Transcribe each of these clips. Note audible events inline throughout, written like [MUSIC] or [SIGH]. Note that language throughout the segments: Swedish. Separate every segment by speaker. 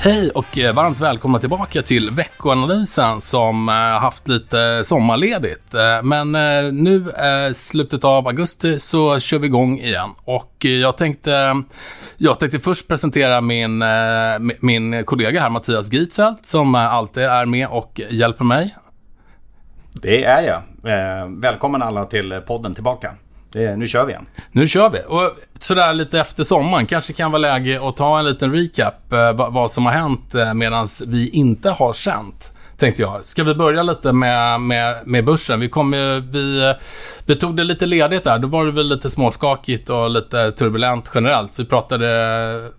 Speaker 1: Hej och eh, varmt välkomna tillbaka till veckoanalysen som eh, haft lite sommarledigt. Eh, men nu slutet av augusti så kör vi igång igen. Och jag tänkte, jag tänkte först presentera min, min kollega här Mattias Gietzelt, som alltid är med och hjälper mig.
Speaker 2: Det är jag. Välkommen alla till podden tillbaka. Det, nu kör vi igen.
Speaker 1: Nu kör vi. Och sådär lite efter sommaren kanske kan vara läge att ta en liten recap eh, vad som har hänt eh, medan vi inte har känt. Tänkte jag. Ska vi börja lite med, med, med börsen? Vi, kom, vi, vi tog det lite ledigt där. Då var det väl lite småskakigt och lite turbulent generellt. Vi pratade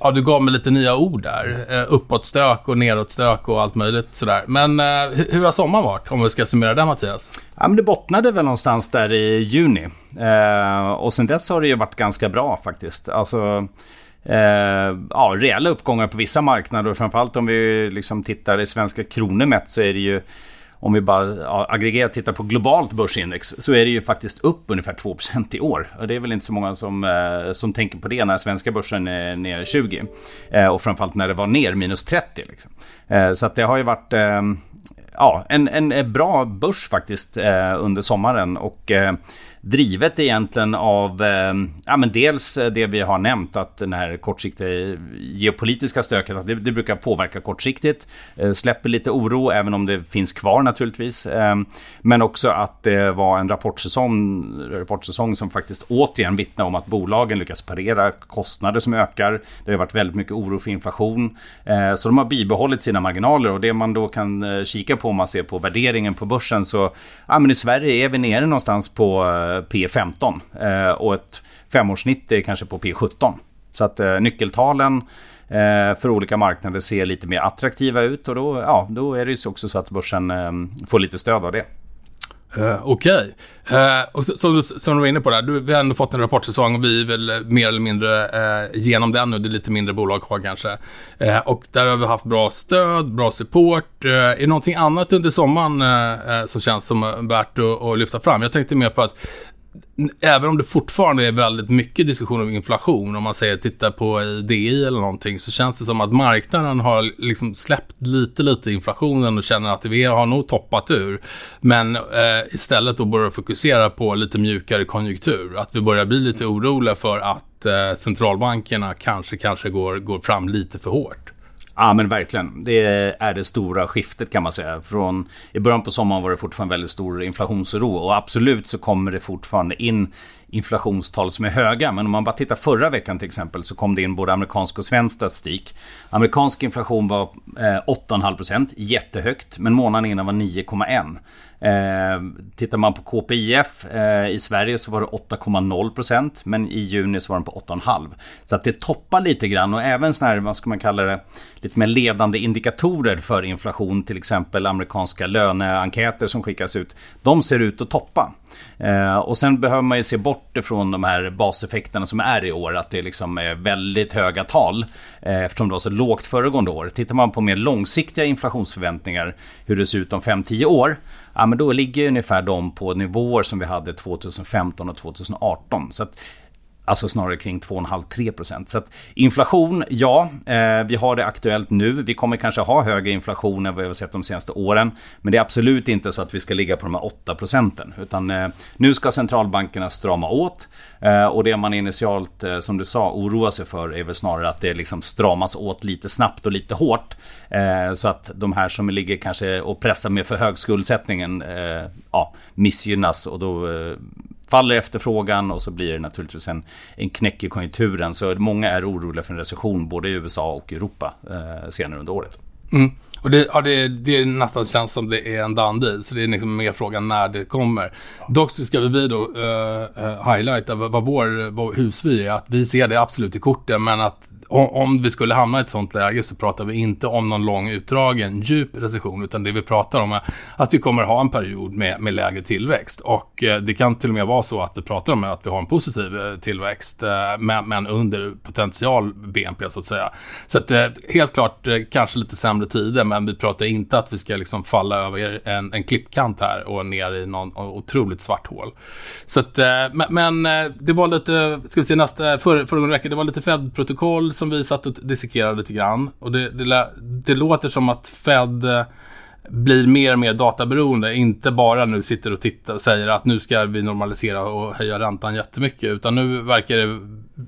Speaker 1: ja, du gav mig lite nya ord där. Eh, uppåtstök och nedåtstök och allt möjligt sådär. Men eh, hur har sommaren varit, om vi ska summera det Mattias?
Speaker 2: Ja, men det bottnade väl någonstans där i juni. Eh, och sen dess har det ju varit ganska bra faktiskt. Alltså, eh, ja, rejäla uppgångar på vissa marknader. Och framförallt om vi liksom tittar i svenska kronor mätt så är det ju om vi bara ja, aggregerat tittar på globalt börsindex så är det ju faktiskt upp ungefär 2% i år. Och det är väl inte så många som, eh, som tänker på det när svenska börsen är ner 20. Eh, och framförallt när det var ner minus 30. Liksom. Eh, så att det har ju varit eh, ja, en, en bra börs faktiskt eh, under sommaren. Och eh, drivet egentligen av eh, ja, men dels eh, det vi har nämnt att den här kortsiktiga geopolitiska stöket att det, det brukar påverka kortsiktigt. Eh, släpper lite oro även om det finns kvar naturligtvis. Eh, men också att det var en rapportsäsong, rapportsäsong som faktiskt återigen vittnar om att bolagen lyckas parera kostnader som ökar. Det har varit väldigt mycket oro för inflation. Eh, så de har bibehållit sina marginaler och det man då kan eh, kika på om man ser på värderingen på börsen så ja, men i Sverige är vi nere någonstans på eh, P15 eh, och ett femårssnitt är kanske på P17. Så att eh, nyckeltalen eh, för olika marknader ser lite mer attraktiva ut och då, ja, då är det ju också så att börsen får lite stöd av det.
Speaker 1: Uh, Okej. Okay. Uh, och som, som du var inne på där, du, vi har ändå fått en rapportsäsong och vi är väl mer eller mindre eh, uh, genom den nu, det är lite mindre bolag kvar kanske. Och där har vi haft bra stöd, bra support. är det någonting annat under sommaren som känns som värt att, att lyfta fram? Jag tänkte mer på att även om det fortfarande är väldigt mycket diskussion om inflation, om man säger titta på DI eller någonting, så känns det som att marknaden har liksom släppt lite, lite inflationen och känner att vi har nog toppat ur. Men eh, istället då börjar fokusera på lite mjukare konjunktur. Att vi börjar bli lite oroliga för att eh, centralbankerna kanske, kanske går, går fram lite för hårt.
Speaker 2: Ja men verkligen. Det är det stora skiftet kan man säga. Från, I början på sommaren var det fortfarande väldigt stor inflationsoro och absolut så kommer det fortfarande in inflationstal som är höga. Men om man bara tittar förra veckan till exempel så kom det in både amerikansk och svensk statistik. Amerikansk inflation var eh, 8,5 procent, jättehögt, men månaden innan var 9,1%. Eh, tittar man på KPIF eh, i Sverige så var det 8,0% men i juni så var den på 8,5%. Så att det toppar lite grann och även sådana här, vad ska man kalla det, lite mer ledande indikatorer för inflation, till exempel amerikanska löneenkäter som skickas ut. De ser ut att toppa. Eh, och sen behöver man ju se bort ifrån de här baseffekterna som är i år, att det liksom är väldigt höga tal eh, eftersom det var så lågt föregående år. Tittar man på mer långsiktiga inflationsförväntningar, hur det ser ut om 5-10 år, ja, men då ligger ungefär de på nivåer som vi hade 2015 och 2018. Så att Alltså snarare kring 2,5-3%. Så att inflation, ja, eh, vi har det aktuellt nu. Vi kommer kanske ha högre inflation än vad vi har sett de senaste åren. Men det är absolut inte så att vi ska ligga på de här 8%. Utan eh, nu ska centralbankerna strama åt. Eh, och det man initialt, eh, som du sa, oroar sig för är väl snarare att det liksom stramas åt lite snabbt och lite hårt. Eh, så att de här som ligger kanske och pressar med för hög skuldsättningen eh, ja, missgynnas. Och då eh, faller efterfrågan och så blir det naturligtvis en, en knäck i konjunkturen. Så många är oroliga för en recession både i USA och Europa eh, senare under året.
Speaker 1: Mm. Och det, ja, det, det nästan känns som det är en dandy, Så det är liksom mer frågan när det kommer. Ja. Dock så ska vi då uh, highlighta vad, vad vår vad husvy är. Att vi ser det absolut i korten men att om vi skulle hamna i ett sånt läge så pratar vi inte om någon lång utdragen djup recession utan det vi pratar om är att vi kommer ha en period med, med lägre tillväxt och eh, det kan till och med vara så att vi pratar om att vi har en positiv eh, tillväxt eh, men, men under potential BNP så att säga. Så att eh, helt klart eh, kanske lite sämre tider men vi pratar inte att vi ska liksom falla över en, en klippkant här och ner i någon otroligt svart hål. Så att, eh, men, men det var lite, ska vi se nästa, för, föregående vecka, det var lite Fed-protokoll som vi satt och dissekerade lite grann. Och det, det, det låter som att Fed eh, blir mer och mer databeroende. Inte bara nu sitter och tittar och säger att nu ska vi normalisera och höja räntan jättemycket. Utan nu verkar det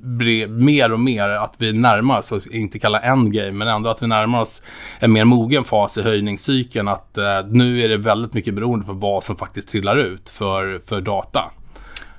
Speaker 1: bli mer och mer att vi närmar oss, inte kalla endgame, men ändå att vi närmar oss en mer mogen fas i höjningscykeln. Att eh, nu är det väldigt mycket beroende på vad som faktiskt trillar ut för, för data.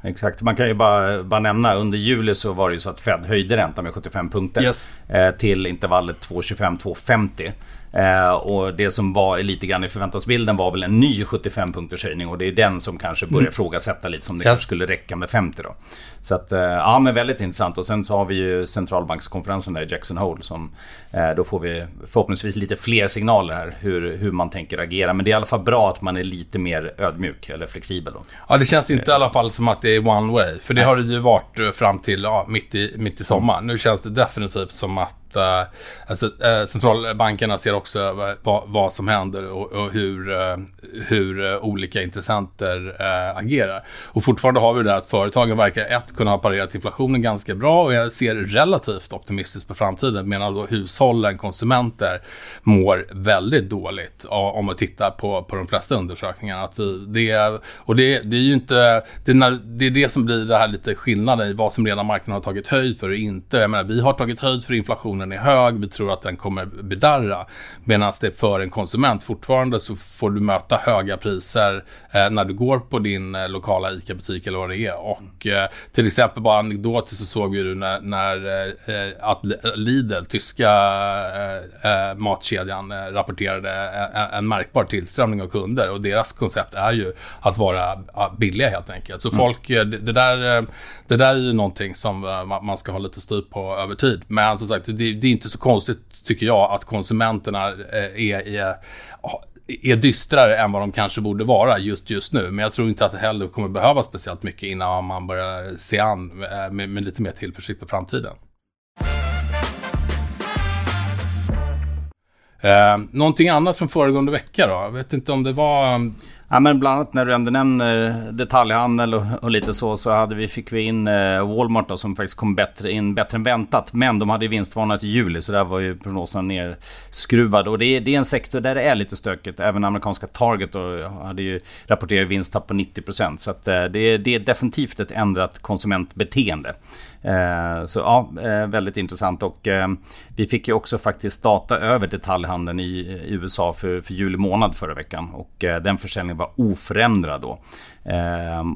Speaker 2: Exakt, man kan ju bara, bara nämna under juli så var det ju så att Fed höjde räntan med 75 punkter
Speaker 1: yes.
Speaker 2: eh, till intervallet 2,25-2,50. Eh, och det som var lite grann i förväntansbilden var väl en ny 75 punkters höjning och det är den som kanske börjar mm. frågasätta lite som det yes. kanske skulle räcka med 50 då. Så att, eh, ja men väldigt intressant och sen så har vi ju centralbankskonferensen där i Jackson Hole som eh, då får vi förhoppningsvis lite fler signaler här hur, hur man tänker agera. Men det är i alla fall bra att man är lite mer ödmjuk eller flexibel. Då.
Speaker 1: Ja det känns inte i alla fall som att det är one way. För det har det ju varit eh, fram till ja, mitt, i, mitt i sommaren. Nu känns det definitivt som att uh, alltså, äh, centralbankerna ser också vad, vad som händer och, och hur, äh, hur olika intressenter agerar. Och fortfarande har vi det där att företagen verkar ett kunna ha parerat inflationen ganska bra och jag ser relativt optimistiskt på framtiden medan då hushållen, konsumenter mår väldigt dåligt om man tittar på, på de flesta undersökningarna. Att det, och det, det är ju inte, det är, det är det som blir det här lite skillnaden i vad som redan marknaden har tagit höjd för och inte. Jag menar, vi har tagit höjd för inflationen är hög, vi tror att den kommer bedarra. Medan det för en konsument fortfarande så får du möta höga priser eh, när du går på din eh, lokala ICA-butik eller vad det är. Och eh, till exempel bara anekdotiskt så såg vi du när, när eh, att Lidl, tyska eh, eh matkedjan, eh, rapporterade en, en, märkbar tillströmning av kunder. Och deras koncept är ju att vara billiga helt enkelt. Så mm. folk, det, det, där, det där är ju någonting som man ska ha lite styr på över tid. Men som sagt, det, det är inte så konstigt tycker jag att konsumenterna eh, är, är är dystrare än vad de kanske borde vara just just nu. Men jag tror inte att det heller kommer behövas speciellt mycket innan man börjar se an eh, med, med lite mer tillförsikt på framtiden. Eh, någonting annat från föregående vecka då? Jag vet inte om det var...
Speaker 2: Ja, men bland annat när du ändå nämner detaljhandel och, och, lite så, så hade vi, fick vi in eh, Walmart då, som faktiskt kom bättre in bättre än väntat. Men de hade vinstvarnat i juli, så där var ju prognoserna nerskruvade. Och det är, det är en sektor där det är lite stökigt. Även amerikanska Target då, hade ju rapporterat vinsttapp på 90%. Så att, eh, det, är, det är definitivt ett ändrat konsumentbeteende. Eh, så ja, eh, väldigt intressant och eh, vi fick ju också faktiskt data över detaljhandeln i USA för, för juli månad förra veckan och den försäljningen var oförändrad då.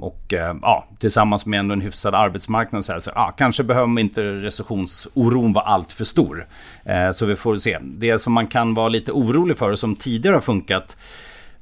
Speaker 2: Och ja, tillsammans med en hyfsad arbetsmarknad så, här, så ja, kanske behöver inte recessionsoron vara allt för stor. Så vi får se. Det som man kan vara lite orolig för och som tidigare har funkat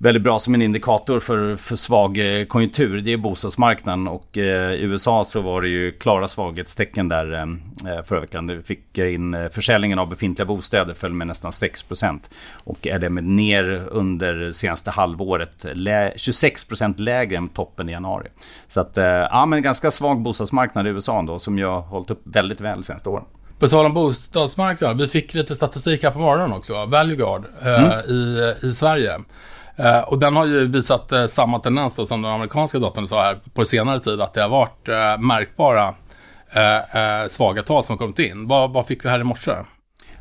Speaker 2: väldigt bra som en indikator för, för svag eh, konjunktur. Det är bostadsmarknaden och eh, i USA så var det ju klara svaghetstecken där eh, förra veckan. Vi fick in försäljningen av befintliga bostäder föll med nästan 6% och är det med ner under senaste halvåret 26% lägre än toppen i januari. Så att ja, men ganska svag bostadsmarknad i USA då som ju har hållit upp väldigt väl de senaste åren.
Speaker 1: På tal om bostadsmarknaden, vi fick lite statistik här på morgonen också, Valueguard mm. eh, i, i Sverige. Uh, och den har ju visat uh, samma tendens då, som den amerikanska datorn sa här på senare tid, att det har varit uh, märkbara svaga tal som har kommit in. Vad, vad fick vi här i morse?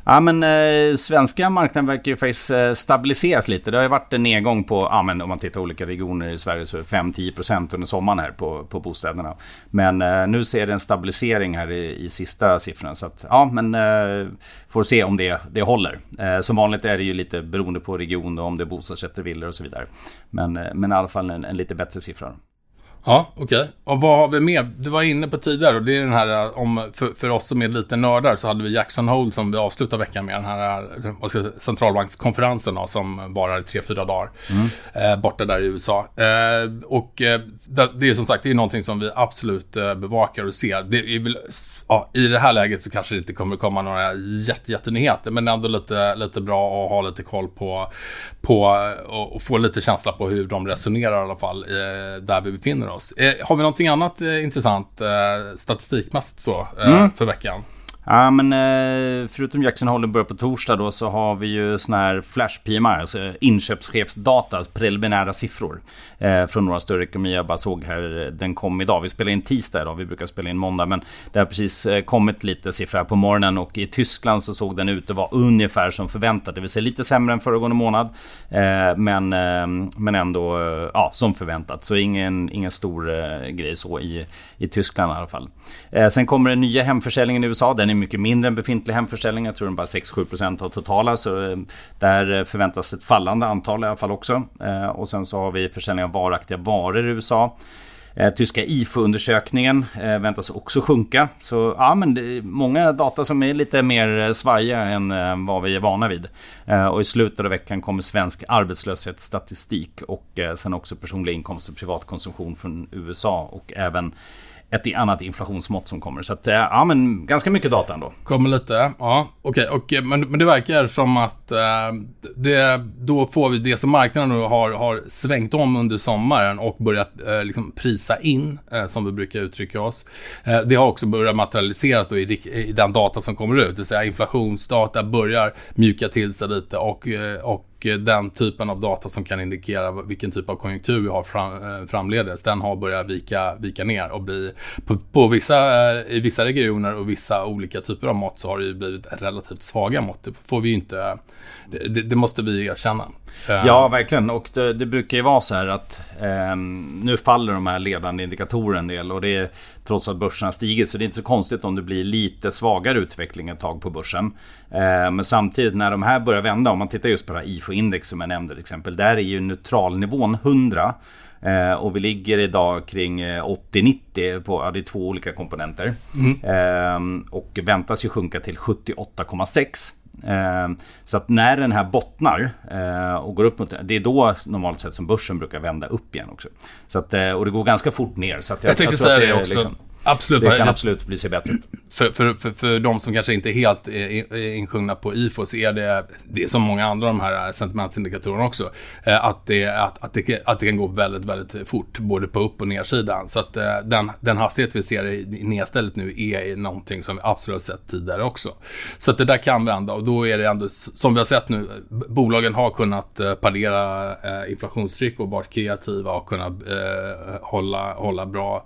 Speaker 2: Ja men eh, svenska marknaden verkar ju faktiskt eh, stabiliseras lite. Det har ju varit en nedgång på, ja men om man tittar olika regioner i Sverige så 5-10% under sommaren här på, på bostäderna. Men eh, nu ser det en stabilisering här i, i sista siffrorna. Så att, ja men eh, får se om det, det håller. Eh, som vanligt är det ju lite beroende på region och om det är bostadsrätter, villor och så vidare. Men, eh, men i alla fall en, en lite bättre siffra.
Speaker 1: Ja, okej. Okay. Och vad har vi mer? Du var inne på tidigare och det är den här om, för, för oss som är lite nördar så hade vi Jackson Hole som vi avslutar veckan med. Den här vad ska, centralbankskonferensen då, som varar tre, fyra dagar. Mm. Eh, borta där i USA. Eh, och eh, det, det, är som sagt, det är någonting som vi absolut eh, bevakar och ser. Det är, ja, I det här läget så kanske det inte kommer komma några jätte, jättenyheter. Men ändå lite, lite bra att ha lite koll på, på och, och få lite känsla på hur de resonerar i alla fall eh, där vi befinner oss. Eh, har vi någonting annat eh, intressant eh, statistikmässigt så mm. för veckan?
Speaker 2: Ja, men eh, förutom Jackson Hole börjar på torsdag då så har vi ju sån här flash PMI, alltså inköpschefsdata, preliminära siffror eh, från några större ekonomier. Jag bara såg här, den kom idag. Vi spelar in tisdag idag, vi brukar spela in måndag, men det har precis eh, kommit lite siffror här på morgonen och i Tyskland så såg den ut att vara ungefär som förväntat, det vill säga lite sämre än föregående månad, eh, men, eh, men ändå eh, ja, som förväntat. Så ingen, ingen stor grej så i, i Tyskland i alla fall. sen kommer den nya hemförsäljningen i USA, den är mycket mindre än befintlig hemförsäljning. Jag tror den bara 6-7% av totala. Så eh, där eh, förväntas ett fallande antal i alla fall också. Eh, och sen så har vi försäljning av varaktiga varor i USA. Tyska IFO-undersökningen väntas också sjunka. Så ja, men det är många data som är lite mer svajiga än vad vi är vana vid. Och i slutet av veckan kommer svensk arbetslöshetsstatistik och sen också personliga inkomster och privatkonsumtion från USA och även ett annat inflationsmått som kommer. Så att, eh, ja men ganska mycket data ändå.
Speaker 1: Kommer lite, ja okej. Okay. Eh, men, men det verkar som att eh, det, då får vi det som marknaden nu har, har svängt om under sommaren och börjat eh, liksom prisa in, eh, som vi brukar uttrycka oss. Eh, det har också börjat materialiseras då i, i den data som kommer ut. Det vill säga inflationsdata börjar mjuka till sig lite och, eh, och och eh, den typen av data som kan indikera vilken typ av konjunktur vi har fram, eh, framledes, den har börjat vika, vika ner och bli på, på vissa, eh, i vissa regioner och vissa olika typer av mått så har det ju blivit relativt svaga mått. Det får vi inte, det, det måste vi erkänna.
Speaker 2: Eh, ja, verkligen. Och det, det brukar ju vara så här att eh, nu faller de här ledande indikatorerna en del och det är trots att börsen har stigit. Så det är inte så konstigt om det blir lite svagare utveckling ett tag på börsen. Eh, men samtidigt när de här börjar vända, om man tittar just på det här IFO-index som jag nämnde till exempel. Där är ju neutralnivån 100. Eh, och vi ligger idag kring 80-90 på, ja, det är två olika komponenter. Mm. Eh, och väntas ju sjunka till 78,6. Eh, så att när den här bottnar eh, och går upp mot det är då normalt sett som börsen brukar vända upp igen också. Så att, eh, och det går ganska fort ner. Så
Speaker 1: jag, jag tänkte jag säga det, det också. Liksom,
Speaker 2: Absolut. Det kan absolut bli sig bättre ut.
Speaker 1: För, för, för, för de som kanske inte är helt insjungna på IFO så är det, det är som många andra av de här sentimentsindikatorerna också, eh, att det, att, att, det, att det kan gå väldigt, väldigt fort, både på upp och nedsidan. Så att eh, den, den hastighet vi ser i nedstället nu är någonting som vi absolut sett tidigare också. Så att det där kan vända och då är det ändå, som vi har sett nu, bolagen har kunnat eh, parera inflationstryck och varit kreativa och kunnat hålla, hålla bra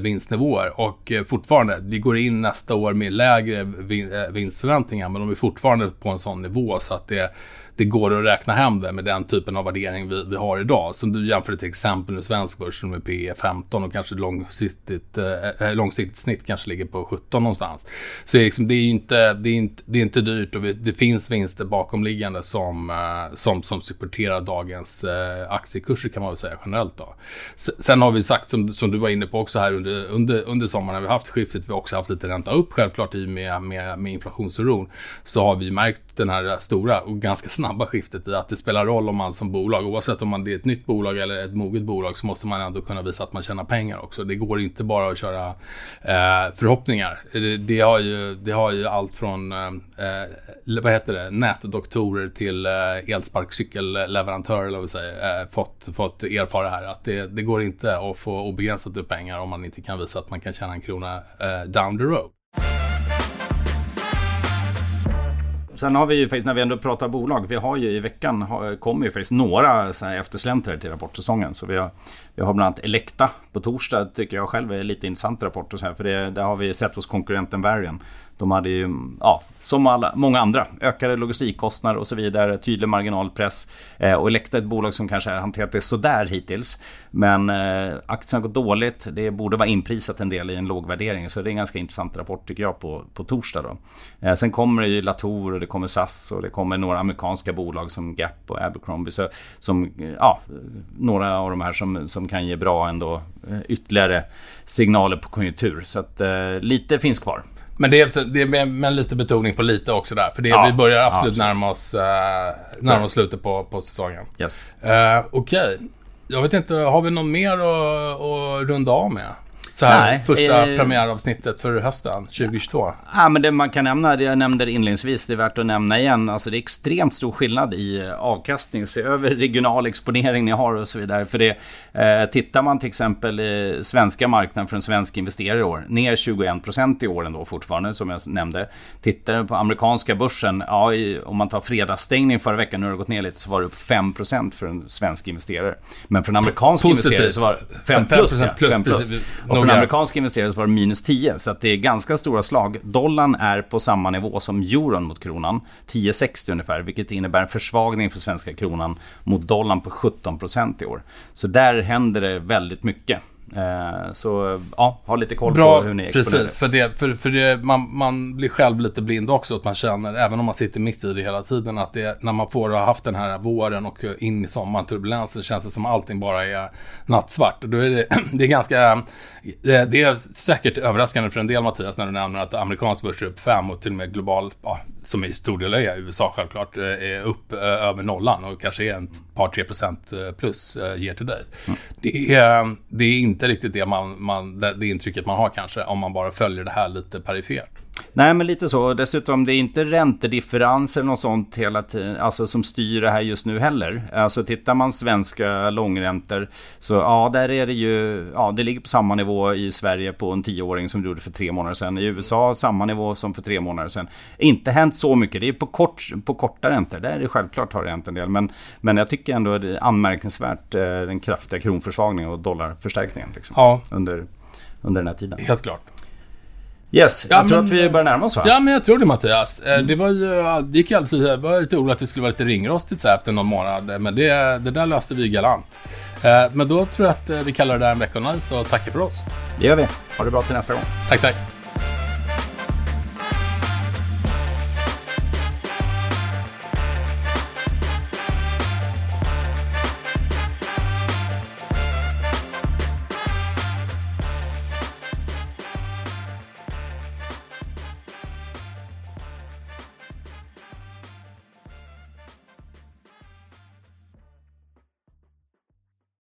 Speaker 1: vinst vinstnivåer och eh, fortfarande, vi går in nästa år med lägre eh, vinstförväntningar men de är fortfarande på en sån nivå så att det det går att räkna hem det med den typen av värdering vi, vi har idag. Som du jämför till exempel med svensk börs med P 15 och kanske långsiktigt, eh, eh, långsiktigt snitt kanske ligger på 17 någonstans. Så liksom, det är ju inte, det är inte, det är inte dyrt och vi, det finns vinster bakomliggande som, eh, som, som supporterar dagens eh, aktiekurser kan man väl säga generellt då. Sen har vi sagt som, som du var inne på också här under, under, under sommaren när vi har haft skiftet, vi har också haft lite ränta upp självklart i med, med, med inflationsoron. Så har vi märkt den här stora och ganska snabba skiftet i att det spelar roll om man som bolag, oavsett om man det är ett nytt bolag eller ett moget bolag, så måste man ändå kunna visa att man tjänar pengar också. Det går inte bara att köra eh, förhoppningar. Det, det, har ju, det har ju allt från, eh, eh vad heter det, nätdoktorer till eh, elsparkcykelleverantörer, eller vad säger, eh, fått, fått erfara här. Att det, det går inte att få obegränsat upp pengar om man inte kan visa att man kan tjäna en krona eh, down the road.
Speaker 2: Sen har vi ju faktiskt, när vi ändå pratar bolag, vi har ju i veckan kommer ju faktiskt några eftersläntrare till rapportsäsongen. Så vi har, vi har bland annat Elekta på torsdag, tycker jag själv är lite intressant rapport. Och så här, för det, det har vi sett hos konkurrenten Varian. De hade ju, ja, som alla, många andra, ökade logistikkostnader och så vidare, tydlig marginalpress. Eh, och Elekta är ett bolag som kanske har hanterat det sådär hittills. Men eh, aktien har gått dåligt, det borde vara inprisat en del i en låg värdering. Så det är en ganska intressant rapport tycker jag på, på torsdag. Då. Eh, sen kommer det ju Latour och det kommer SAS och det kommer några amerikanska bolag som Gap och Abercrombie. Så, som, ja, några av de här som, som kan ge bra ändå eh, ytterligare signaler på konjunktur. Så att eh, lite finns kvar.
Speaker 1: Men det är, det är med, med lite betoning på lite också där. För det, ja, vi börjar absolut ja, närma oss, uh, närma oss slutet på, på säsongen.
Speaker 2: Yes.
Speaker 1: Uh, Okej. Okay. Jag vet inte, har vi något mer att, att runda av med? Så här
Speaker 2: Nej,
Speaker 1: första
Speaker 2: eh,
Speaker 1: premiäravsnittet för hösten 2022?
Speaker 2: Ja, men det man kan nämna, det jag nämnde inledningsvis, det är värt att nämna igen. Alltså det är extremt stor skillnad i eh, avkastning. Se över regional exponering ni har och så vidare. För det, eh, tittar man till exempel i svenska marknaden för en svensk investerare i år, ner 21% i år ändå fortfarande som jag nämnde. Tittar på amerikanska börsen, ja, i, om man tar fredagsstängning förra veckan, nu har det gått ner lite, så var det upp 5% för en svensk investerare. Men för en amerikansk
Speaker 1: Positivt.
Speaker 2: investerare så var det 5 plus.
Speaker 1: 5%
Speaker 2: ja,
Speaker 1: plus,
Speaker 2: 5 plus.
Speaker 1: precis.
Speaker 2: Och en
Speaker 1: Noga.
Speaker 2: amerikansk investerare så var det minus 10. Så att det är ganska stora slag. Dollarn är på samma nivå som euron mot kronan. 10,60 ungefär. Vilket innebär en försvagning för svenska kronan mot dollarn på 17% i år. Så där händer det väldigt mycket. Eh, Så ja, ha lite koll
Speaker 1: Bra,
Speaker 2: på hur ni exponerar.
Speaker 1: precis. För, det, för, för det, man, man blir själv lite blind också. Att man känner, även om man sitter mitt i det hela tiden, att det, när man får ha haft den här våren och in i sommaren, turbulensen, känns det som allting bara är nattsvart. Och då är det, [CLEARS THROAT] det är ganska, det, det är säkert överraskande för en del Mattias, när du nämner att amerikansk börs är upp 5 och till och med global, ja, som i stor del är USA självklart, eh, är upp eh, över nollan och kanske är en par, tre procent eh, plus eh, ger till dig. Det, är, det är inte inte riktigt det, man, man, det, det intrycket man har kanske, om man bara följer det här lite perifert.
Speaker 2: Nej, men lite så. Dessutom, det är inte räntedifferens eller något sånt hela tiden, alltså som styr det här just nu heller. Alltså tittar man svenska långräntor, så ja, där är det ju, ja, det ligger på samma nivå i Sverige på en tioåring som det gjorde för tre månader sedan. I USA samma nivå som för tre månader sedan. Inte hänt så mycket, det är på, kort, på korta räntor. Där är det självklart har det hänt en del. Men, men jag tycker ändå det är anmärkningsvärt eh, den kraftiga kronförsvagningen och dollarförstärkningen liksom,
Speaker 1: Ja,
Speaker 2: under, under den här tiden.
Speaker 1: helt klart.
Speaker 2: Yes,
Speaker 1: Ja,
Speaker 2: jag tror
Speaker 1: men-
Speaker 2: att vi börjar närma oss va?
Speaker 1: Ja, men jag tror det Mattias. Eh, Det var ju, det gick ju alltid, det var lite oroligt att det skulle vara lite ringrostigt så här efter någon månad. Men det, det där löste vi galant. Eh, Men då tror jag att eh, vi kallar det där en veckonöj, så tackar för oss.
Speaker 2: Det gör vi. Ha det bra till nästa gång.
Speaker 1: Tack, tack.